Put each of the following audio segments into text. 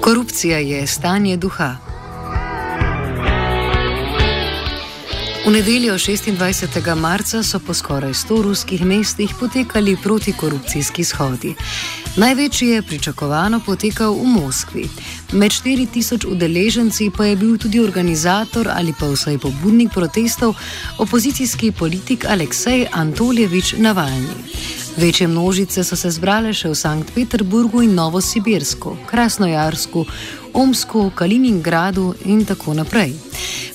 Korupcija je stanje duha. V nedeljo 26. marca so po skoraj 100 ruskih mestih potekali protikorupcijski shodi. Največji je pričakovano potekal v Moskvi. Med 4000 udeleženci pa je bil tudi organizator ali pa vsaj pobudnik protestov opozicijski politik Aleksej Antoljevič Navalni. Večje množice so se zbrale še v Sankt Peterburgu in Novosibirsku, Krasnojarsku, Omsku, Kaliningradu in tako naprej.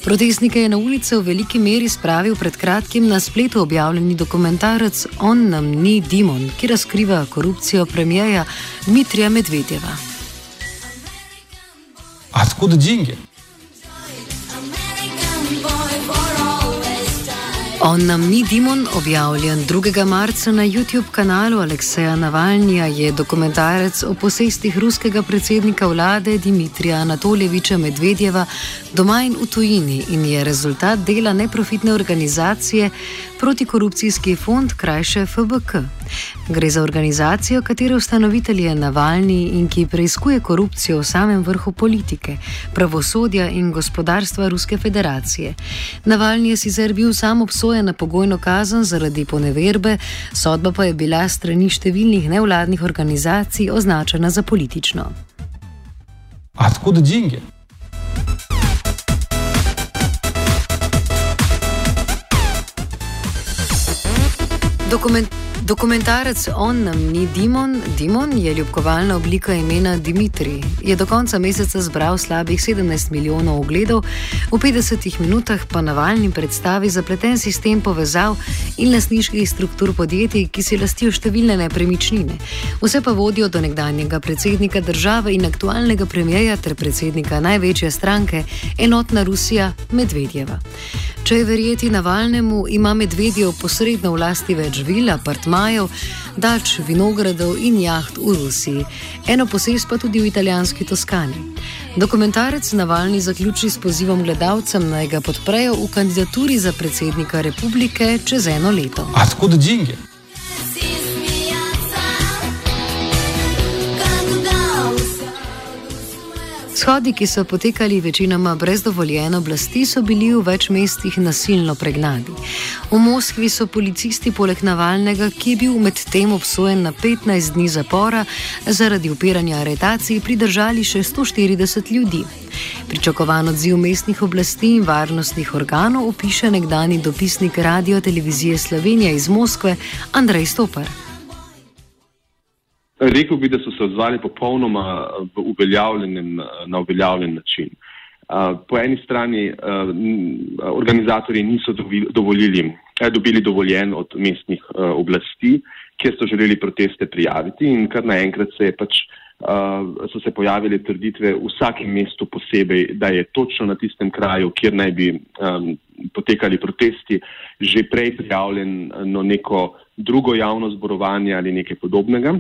Protestnike je na ulice v veliki meri spravil pred kratkim na spletu objavljeni dokumentarec On nam ni Dimon, ki razkriva korupcijo premijeja Dmitrija Medvedjeva. Откуда деньги? On nam ni Dimon, objavljen 2. marca na YouTube kanalu Alekseja Navalnija, je dokumentarec o posestih ruskega predsednika vlade Dimitrija Anatoljeviča Medvedjeva doma in v tujini in je rezultat dela neprofitne organizacije Protikorupcijski fond, krajše FBK. Gre za organizacijo, katere ustanovitelj je Navalni in ki preizkuje korupcijo v samem vrhu politike, pravosodja in gospodarstva Ruske federacije. Navalni je sicer bil sam obsojen na pogojno kazen zaradi poneverbe, sodba pa je bila strani številnih nevladnih organizacij označena za politično. Откуда деньги? Dokument Dokumentarec On nam ni Dimon, Dimon je ljubkovalna oblika imena Dimitri. Je do konca meseca zbral slabih 17 milijonov ogledov, v 50 minutah pa navalni predstavi zapleten sistem povezav in lasniških struktur podjetij, ki si lastijo številne nepremičnine. Vse pa vodijo do nekdanjega predsednika države in aktualnega premijeja ter predsednika največje stranke, enotna Rusija Medvedjeva. Če je verjeti navalnemu, ima medvedjev posredno v lasti več vil, apartmajev, dač, vinogradov in jaht v Rusiji, eno posest pa tudi v italijanski Toskani. Dokumentarec Navalni zaključi s pozivom gledalcem naj ga podprejo v kandidaturi za predsednika republike čez eno leto. Odkud denarje? Shodi, ki so potekali večinoma brez dovoljene oblasti, so bili v več mestih nasilno pregnani. V Moskvi so policisti poleg Navalnega, ki je bil medtem obsojen na 15 dni zapora zaradi upiranja aretacij, pridržali še 140 ljudi. Pričakovan odziv mestnih oblasti in varnostnih organov opiše nekdani dopisnik Radio Televizije Slovenije iz Moskve Andrej Stopar. Rekl bi, da so se odzvali popolnoma v uveljavljenem, na uveljavljen način. Po eni strani organizatorji niso dovolili, dobili dovoljen od mestnih oblasti, kjer so želeli proteste prijaviti in kar naenkrat se je pač, so se pojavile trditve v vsakem mestu posebej, da je točno na tistem kraju, kjer naj bi potekali protesti, že prej prijavljeno neko drugo javno zborovanje ali nekaj podobnega.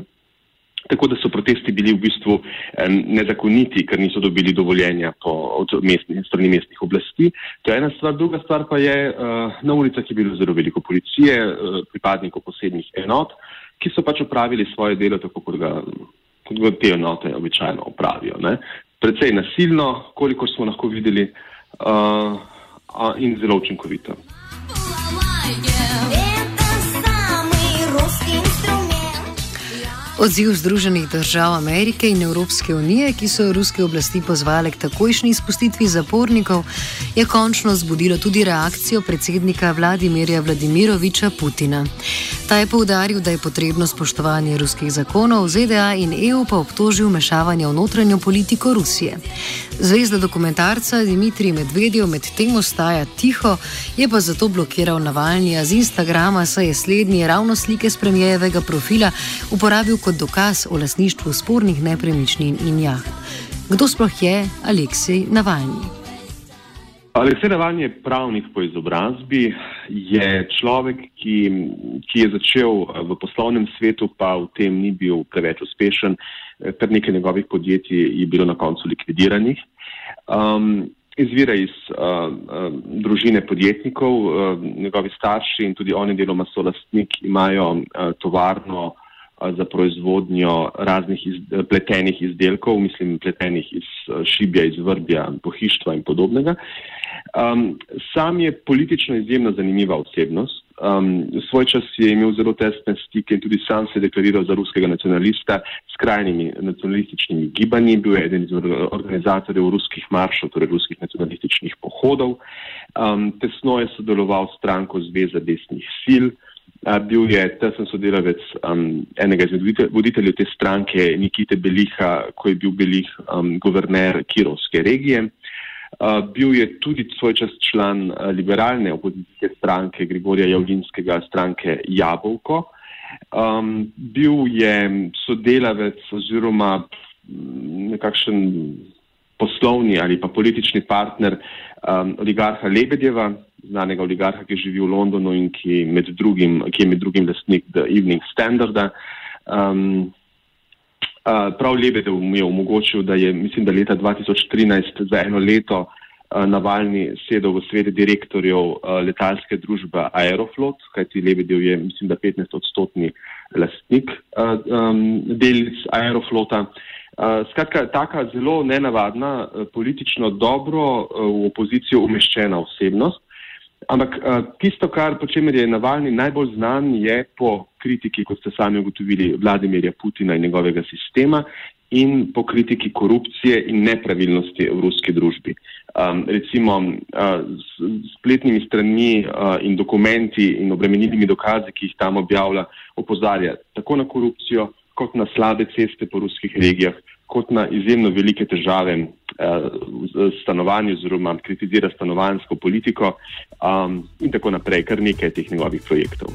Tako da so protesti bili v bistvu nezakoniti, ker niso dobili dovoljenja od mestnih, strani mestnih oblasti. To je ena stvar. Druga stvar pa je, na ulicah je bilo zelo veliko policije, pripadnikov posebnih enot, ki so pač opravili svoje delo tako, kot ga, kot ga te enote običajno opravijo. Ne. Predvsej nasilno, koliko smo lahko videli, uh, in zelo učinkovito. Odziv Združenih držav Amerike in Evropske unije, ki so ruske oblasti pozvale k takojšnji izpustitvi zapornikov, je končno zbudilo tudi reakcijo predsednika Vladimirja Vladimiroviča Putina. Ta je povdaril, da je potrebno spoštovanje ruskih zakonov, ZDA in EU pa obtožil mešavanja v notranjo politiko Rusije. Zvezda dokumentarca Dimitrij Medvedjev med tem ostaja tiho, je pa zato blokiral Navalnija z Instagrama, saj je slednji ravno slike s premijevega profila uporabil kot dokaz o lasništvu spornih nepremičnin in jaht. Kdo sploh je Aleksej Navalni? Aleksej Navalni je pravnik po izobrazbi, je človek, ki, ki je začel v poslovnem svetu, pa v tem ni bil preveč uspešen, kar nekaj njegovih podjetij je bilo na koncu likvidiranih. Um, izvira iz uh, uh, družine podjetnikov, uh, njegovi starši in tudi oni deloma so lastnik, imajo uh, tovarno uh, za proizvodnjo raznih iz, pletenih izdelkov, mislim pletenih iz uh, šibja, iz vrbja, pohištva in podobnega. Um, sam je politično izjemno zanimiva osebnost. Um, svoj čas je imel zelo tesne stike in tudi sam se je deklariral za ruskega nacionalista s krajnimi nacionalističnimi gibanji. Bil je eden iz organizatorjev ruskih maršov, torej ruskih nacionalističnih pohodov. Um, tesno je sodeloval s stranko Zveza desnih sil. Uh, bil je tesen sodelavec um, enega izmed voditeljev te stranke, Nikite Beliha, ko je bil Belih um, guverner Kirovske regije. Bil je tudi svoj čas član liberalne opozicijske stranke Grigorija Javlinskega stranke Jabolko. Um, bil je sodelavec oziroma nekakšen poslovni ali pa politični partner um, oligarha Lebedjeva, znanega oligarha, ki živi v Londonu in ki, med drugim, ki je med drugim lastnik The Evening Standarda. Um, prav Lebedev mu je omogočil, da je, mislim, da leta 2013 za eno leto Navalni sedel v svet direktorjev letalske družbe Aeroflot, kajti Lebedev je, mislim, da 15 odstotni lastnik delic Aeroflota. Skratka, taka zelo nenavadna, politično dobro v opozicijo umeščena osebnost. Ampak tisto, kar po čemer je Navalni najbolj znan, je po kritiki, kot ste sami ugotovili, Vladimirja Putina in njegovega sistema in po kritiki korupcije in nepravilnosti v ruski družbi. Um, recimo uh, s spletnimi stranmi uh, in dokumenti in obremenilnimi dokazi, ki jih tam objavlja, opozarja tako na korupcijo, kot na slabe ceste po ruskih regijah, kot na izjemno velike težave uh, z stanovanjem, oziroma kritizira stanovansko politiko um, in tako naprej, kar nekaj teh njegovih projektov.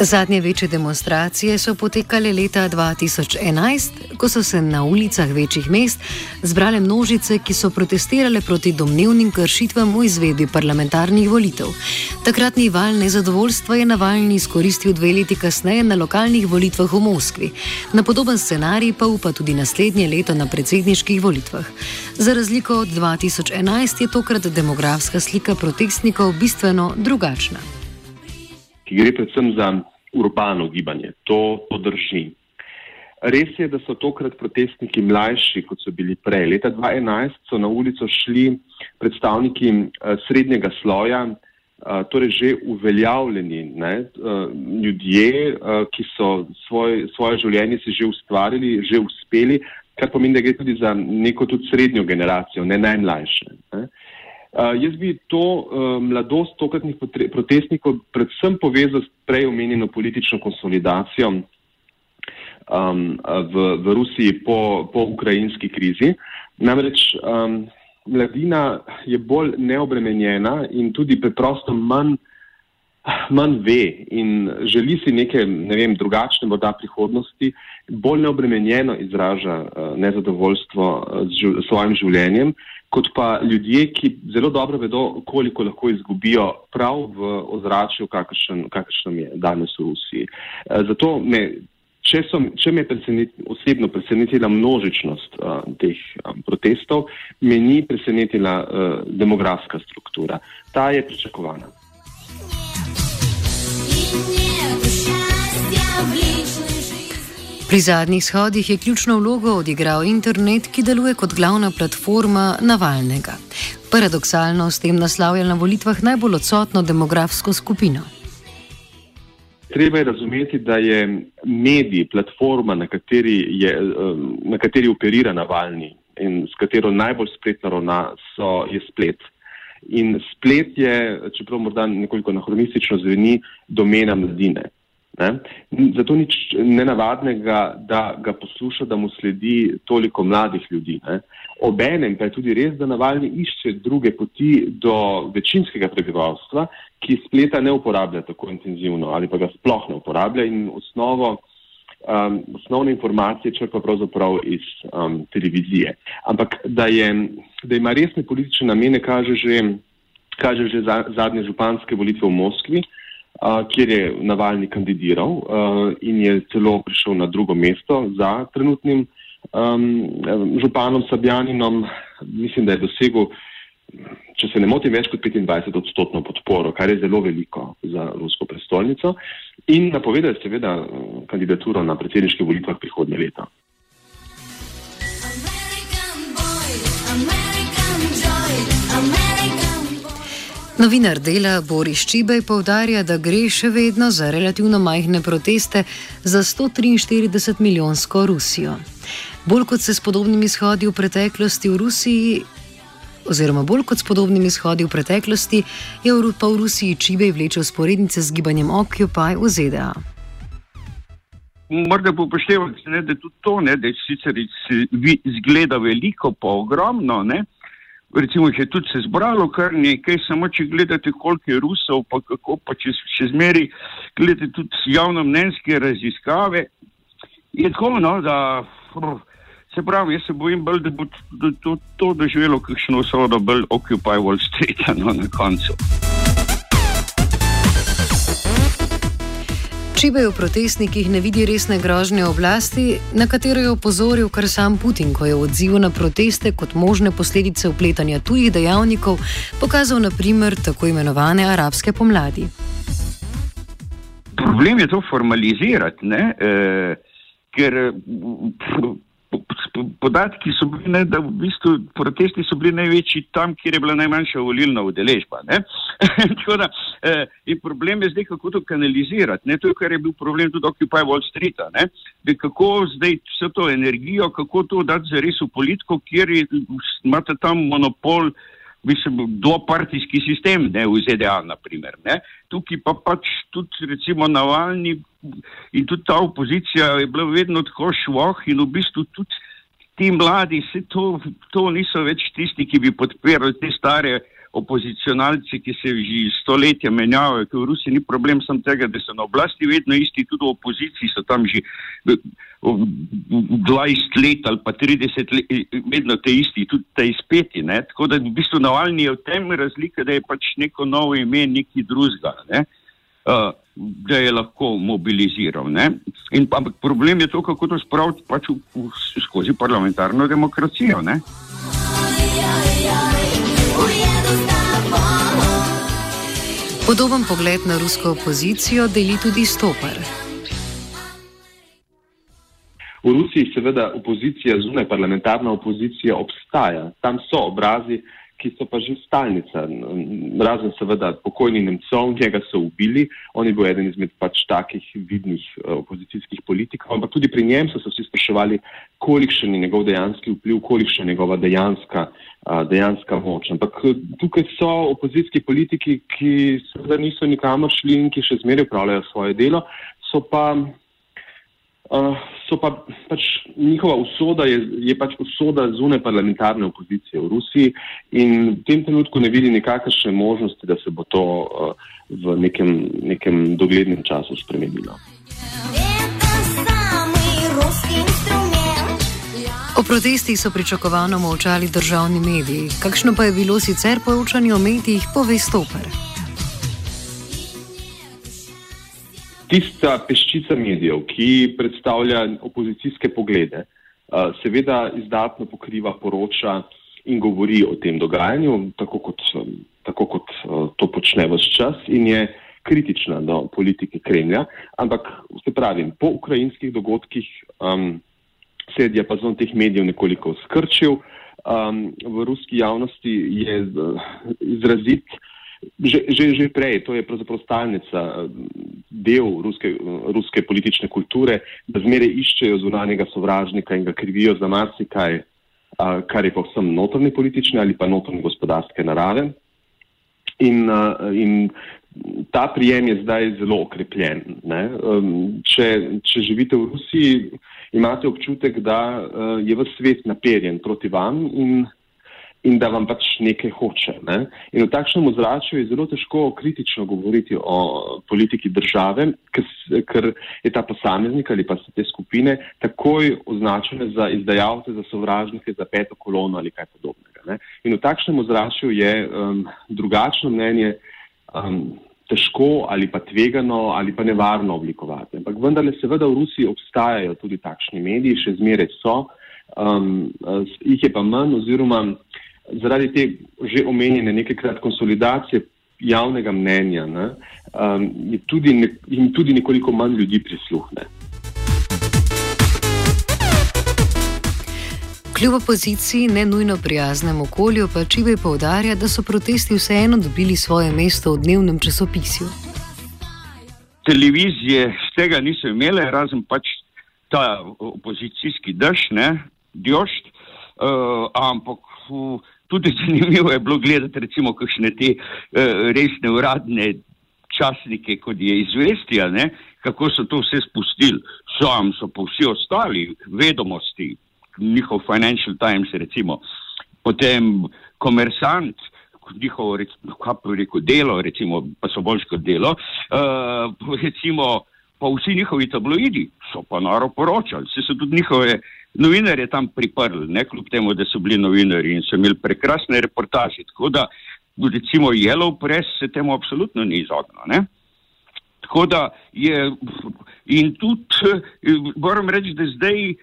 Zadnje večje demonstracije so potekale leta 2011, ko so se na ulicah večjih mest zbrale množice, ki so protestirale proti domnevnim kršitvam v izvedbi parlamentarnih volitev. Takratni val nezadovoljstva je Navalni izkoristil dve leti kasneje na lokalnih volitvah v Moskvi. Na podoben scenarij pa upa tudi naslednje leto na predsedniških volitvah. Za razliko od 2011 je tokrat demografska slika protestnikov bistveno drugačna ki gre predvsem za urbano gibanje. To, to drži. Res je, da so tokrat protestniki mlajši, kot so bili prej. Leta 2011 so na ulico šli predstavniki uh, srednjega sloja, uh, torej že uveljavljeni ne, uh, ljudje, ki so svoj, svoje življenje si že ustvarili, že uspeli, kar pomeni, da gre tudi za neko tudi srednjo generacijo, ne najmlajše. Ne. Uh, jaz bi to uh, mladost tokratnih protestnikov predvsem povezal s prej omenjeno politično konsolidacijo um, v, v Rusiji po, po ukrajinski krizi. Namreč um, mladina je bolj neobremenjena in tudi preprosto manj, manj ve in želi si neke ne vem, drugačne morda prihodnosti, bolj neobremenjeno izraža uh, nezadovoljstvo z živl svojim življenjem kot pa ljudje, ki zelo dobro vedo, koliko lahko izgubijo prav v ozračju, kakršnem je danes v Rusiji. Eh, zato me, če, so, če me presenet, osebno presenetila množičnost uh, teh um, protestov, me ni presenetila uh, demografska struktura. Ta je pričakovana. Pri zadnjih shodih je ključno vlogo odigral internet, ki deluje kot glavna platforma Navalnega. Paradoksalno s tem naslavlja na volitvah najbolj odsotno demografsko skupino. Treba je razumeti, da je medij, platforma, na kateri, je, na kateri operira Navalni in s katero najbolj spletno ravna, so, je splet. In splet je, čeprav morda nekoliko anahronistično zveni, domena mladine. Ne? Zato nič nenavadnega, da ga posluša, da mu sledi toliko mladih ljudi. Ne? Obenem pa je tudi res, da Navalni išče druge poti do večinskega prebivalstva, ki spleta ne uporablja tako intenzivno ali pa ga sploh ne uporablja in osnovo, um, osnovne informacije črpa pravzaprav iz um, televizije. Ampak da, je, da ima resne politične namene, kaže že, kaže že za, zadnje županske volitve v Moskvi, uh, kjer je Navalni kandidiral uh, in je celo prišel na drugo mesto za trenutnim um, županom Sabjaninom, mislim, da je dosegel, če se ne motim, več kot 25 odstotno podporo, kar je zelo veliko za rusko prestolnico in napovedal je seveda kandidaturo na predsedniške volitvah prihodnje leto. Novinar dela Boris Čibej povdarja, da gre še vedno za relativno majhne proteste za 143 milijonsko Rusijo. Bolj kot se s podobnimi shodi v preteklosti v Rusiji, oziroma bolj kot s podobnimi shodi v preteklosti, je pa v Rusiji Čibej vlečel sporednice z gibanjem Occupy v ZDA. Morda bo upoštevati, da je tudi to, ne, da sicer izgleda veliko, pa ogromno. Ne, recimo, če tudi se zbralo kar nekaj, samo če gledate, koliko je Rusov, pa kako pa če še zmeri gledate tudi javno mnenjske raziskave, je tako, no, da se pravi, jaz se bojim bolj, da bo to, to, to doživelo kakšno usodo, bolj Occupy Wall Street, no, na koncu. Čibaj v protestnikih ne vidi resne grožnje oblasti, na katero je opozoril kar sam Putin, ko je v odzivu na proteste kot možne posledice upletanja tujih dejavnikov pokazal naprimer tako imenovane arabske pomladi. Problem je to formalizirati, ne? E, ker podatki so bili, ne, da v bistvu protesti so bili največji tam, kjer je bila najmanjša volilna udeležba. Da eh, in problem je zdaj, kako to kanalizirati. Ne? To je, kar je bil problem tudi Occupy Wall Street. Kako zdaj vse to energijo, kako to dati za res v politiko, kjer imate tam monopol. Mislim, dvopartijski sistem, ne v ZDA, naprimer. Ne. Tukaj pa pač tudi, recimo, navalni in tudi ta opozicija je bila vedno tako švoh in v bistvu tudi ti mladi, to, to niso več tisti, ki bi podpirali te stare opozicionalce, ki se že stoletja menjavajo, ker v Rusiji ni problem sam tega, da so na oblasti vedno isti, tudi v opoziciji so tam že 20 let ali pa 30 let, vedno te isti, tudi te izpeti. Ne? Tako da v bistvu navalni je v tem razlika, da je pač neko novo ime, neki drugega. Ne? Uh, da je lahko mobiliziral. In, ampak problem je to, kako to spraviti pač v, v, skozi parlamentarno demokracijo. Ne? Podoben pogled na rusko opozicijo deli tudi Stopar. V Rusiji seveda opozicija, zunaj parlamentarna opozicija obstaja. Tam so obrazi, ki so pa že stalnica. Razen seveda pokojni Nemcov, njega so ubili, on je bil eden izmed pač takih vidnih eh, opozicijskih politikov, ampak tudi pri njem so se vsi spraševali, kolikšen je njegov dejanski vpliv, kolikšna je njegova dejanska, eh, dejanska moč. Ampak eh, tukaj so opozicijski politiki, ki seveda niso nikamor šli in ki še zmeraj upravljajo svoje delo, so pa Uh, so pa pač njihova usoda, je, je pač usoda zunaj parlamentarne opozicije v Rusiji in v tem trenutku ne vidi nikakršne možnosti, da se bo to uh, v nekem, nekem doglednem času spremenilo. O protestih so pričakovano molčali državni mediji. Kakšno pa je bilo sicer poročanje o medijih, pove Stoper. tista peščica medijev, ki predstavlja opozicijske poglede, uh, seveda izdatno pokriva, poroča in govori o tem dogajanju, tako kot, tako kot uh, to počne vse čas in je kritična do politike Kremlja, ampak se pravi, po ukrajinskih dogodkih um, se je diapazon teh medijev nekoliko skrčil. Um, v ruski javnosti je izrazit že, že, že prej, to je pravzaprav stalnica, del ruske, ruske politične kulture, da zmeraj iščejo zunanjega sovražnika in ga krivijo za marsikaj, uh, kar je povsem notrne politične ali pa notrne gospodarske narave. In, in ta prijem je zdaj zelo okrepljen. Um, če, če živite v Rusiji, imate občutek, da uh, je v svet naperjen proti vam in, in da vam pač nekaj hoče. Ne? In v takšnem ozračju je zelo težko kritično govoriti o politiki države, ker, ker je ta posameznik ali pa so te skupine takoj označene za izdajalce, za sovražnike, za peto kolono ali kaj podobnega. Ne? In v takšnem ozračju je um, drugačno mnenje um, težko ali pa tvegano ali pa nevarno oblikovati. Ampak vendarle seveda v Rusiji obstajajo tudi takšni mediji, še zmeraj so, um, jih je pa manj oziroma zaradi te že omenjene nekajkrat konsolidacije javnega mnenja ne, um, tudi ne, jim tudi nekoliko manj ljudi prisluhne. Kljub opoziciji, ne nujno prijaznem okolju, pa Čivaj povdarja, da so protesti vseeno dobili svoje mesto v dnevnem časopisju. Televizije z tega niso imele, razen pač ta opozicijski dež, ne, djošt, uh, ampak uh, tudi zanimivo je bilo gledati recimo kakšne te uh, resne uradne časnike, kot je izvestija, ne, kako so to vse spustili. Sam so pa vsi ostali vedomosti, njihov Financial Times, recimo, potem komersant, njihovo, kako rekel, delo, recimo, pa so boljši kot delo, uh, recimo, pa vsi njihovi tabloidi so pa naro poročali, se so tudi njihove novinarje tam priprli, ne kljub temu, da so bili novinari in so imeli prekrasne reportaže. Tako da, recimo, Yellow Press se temu absolutno ni izognil. Ne? Tako da je, in tudi moram reči, da zdaj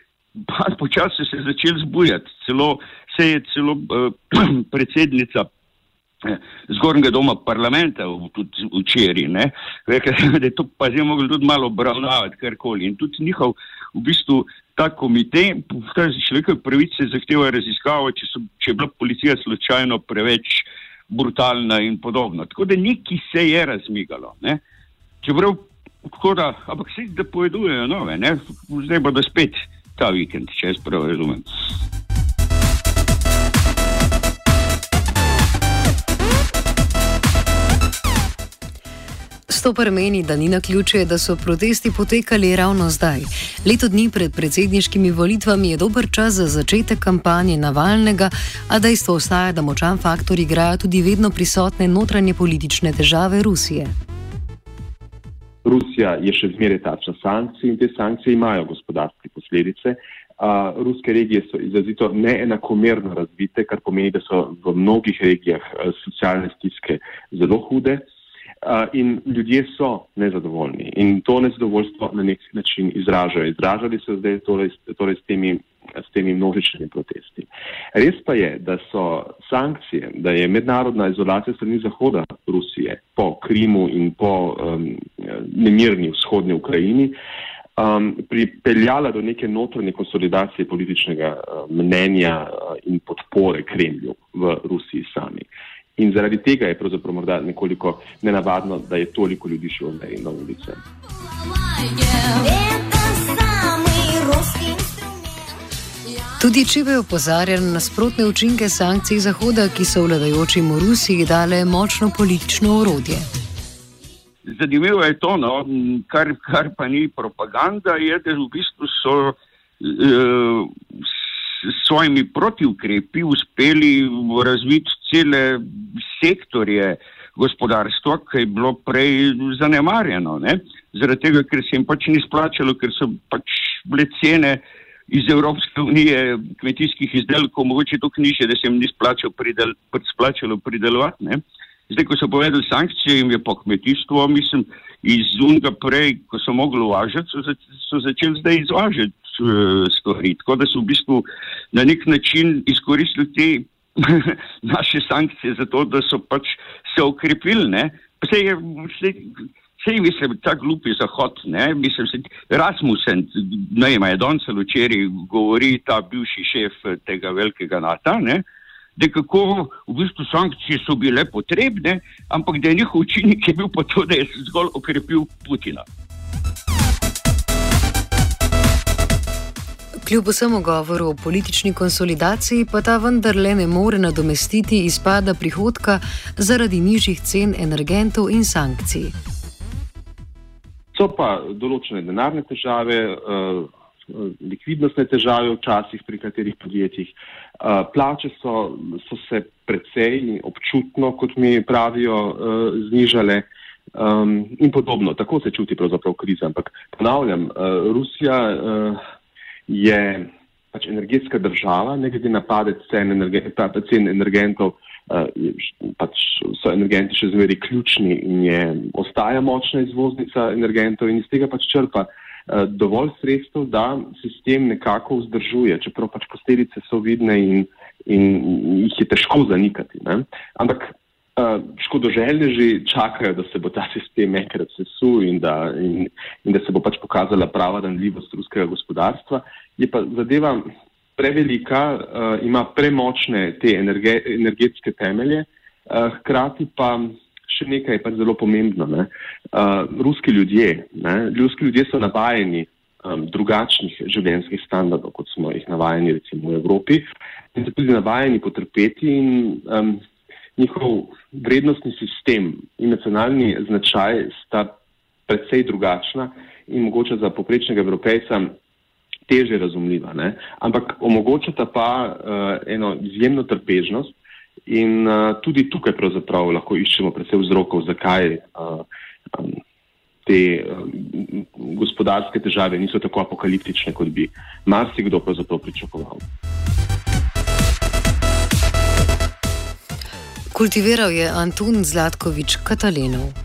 počasi se je začel zbujati. Celo, se je celo uh, predsednica eh, zgornjega doma parlamenta včeraj, da je to pa zdaj mogli tudi malo obravnavati, karkoli. In tudi njihov, v bistvu, ta komitej, ta človekove pravice zahteva raziskavo, če, so, če je bila policija slučajno preveč brutalna in podobno. Tako da neki se je razmigalo. Ne? Čeprav, tako da, ampak se da povedujejo nove, ne? zdaj bodo spet ta vikend, če jaz prav razumem. Stopar meni, da ni na ključe, da so protesti potekali ravno zdaj. Leto dni pred predsedniškimi volitvami je dober čas za začetek kampanje Navalnega, a dejstvo ostaja, da močan faktor igrajo tudi vedno prisotne notranje politične težave Rusije. Rusija je še zmeraj tačna sankcije in te sankcije imajo gospodarske posledice. Uh, ruske regije so izrazito neenakomerno razvite, kar pomeni, da so v mnogih regijah uh, socialne stiske zelo hude uh, in ljudje so nezadovoljni in to nezadovoljstvo na nek način izražajo. Izražali so zdaj torej, torej s temi s temi množičnimi protesti. Res pa je, da so sankcije, da je mednarodna izolacija strani Zahoda Rusije po Krimu in po um, nemirni vzhodni Ukrajini um, pripeljala do neke notranje konsolidacije političnega uh, mnenja uh, in podpore Kremlju v Rusiji sami. In zaradi tega je pravzaprav morda nekoliko nenavadno, da je toliko ljudi šlo na ulice. Tudi Čive opozarja na nasprotne učinke sankcij Zahoda, ki so vladajočim v Rusiji dale močno politično orodje. Zanimivo je to, no, kar, kar pa ni propaganda, je, da v bistvu so e, s svojimi protivkrepi uspeli razviti cele sektorje gospodarstva, ki je bilo prej zanemarjeno. Ne? Zaradi tega, ker se jim pač ni splačalo, ker so pač bile cene iz Evropske unije kmetijskih izdelkov, mogoče to knjiže, da se jim ni splačalo pridel, pridelovati. Ne? Zdaj, ko so povedali sankcije, jim je po kmetijstvu, mislim, iz unga prej, ko so mogli uvažati, so, so začeli zdaj izvažati uh, stvari. Tako da so v bistvu na nek način izkoristili te naše sankcije za to, da so pač se okrepili? Vse je, vse, vse mislim, ta glupi zahod, ne, mislim, se, Rasmussen, ne vem, je danes ali včeraj govori ta bivši šef tega velikega NATO, ne, da kako v bistvu sankcije so bile potrebne, ampak da je njihov učinek je bil pa to, da je zgolj okrepil Putina. Kljub vsemu govoru o politični konsolidaciji, pa ta vendarle ne more nadomestiti izpada prihodka zaradi nižjih cen energentov in sankcij. So pa določene denarne težave, uh, likvidnostne težave včasih pri katerih podjetjih. Uh, plače so, so se precej občutno, kot mi pravijo, uh, znižale. Um, in podobno, tako se čuti pravzaprav kriza. Ampak ponavljam, Rusija je pač energetska država, ne glede na padec cen, energe, cen energentov, pač so energenti še zmeraj ključni in je, ostaja močna izvoznica energentov in iz tega pač črpa uh, dovolj sredstev, da sistem nekako vzdržuje, čeprav pač posledice so vidne in, in jih je težko zanikati. Ne? Ampak Uh, škodoželjneži čakajo, da se bo ta sistem enkrat sesul in, in, in da se bo pač pokazala prava danljivost ruskega gospodarstva. Je pa zadeva prevelika, uh, ima premočne te energe, energetske temelje, uh, hkrati pa še nekaj pač zelo pomembno. Uh, ruski ljudje, ne? ruski ljudje so navajeni um, drugačnih življenjskih standardov, kot smo jih navajeni recimo v Evropi in so tudi navajeni potrpeti in um, njihov vrednostni sistem in nacionalni značaj sta predvsej drugačna in mogoče za poprečnega evropejca teže razumljiva. Ne? Ampak omogočata pa uh, eno izjemno trpežnost in uh, tudi tukaj pravzaprav lahko iščemo predvsej vzrokov, zakaj uh, um, te uh, gospodarske težave niso tako apokaliptične, kot bi marsikdo pravzaprav pričakoval. Kultiviral je Antun Zlatkovič Katalinov.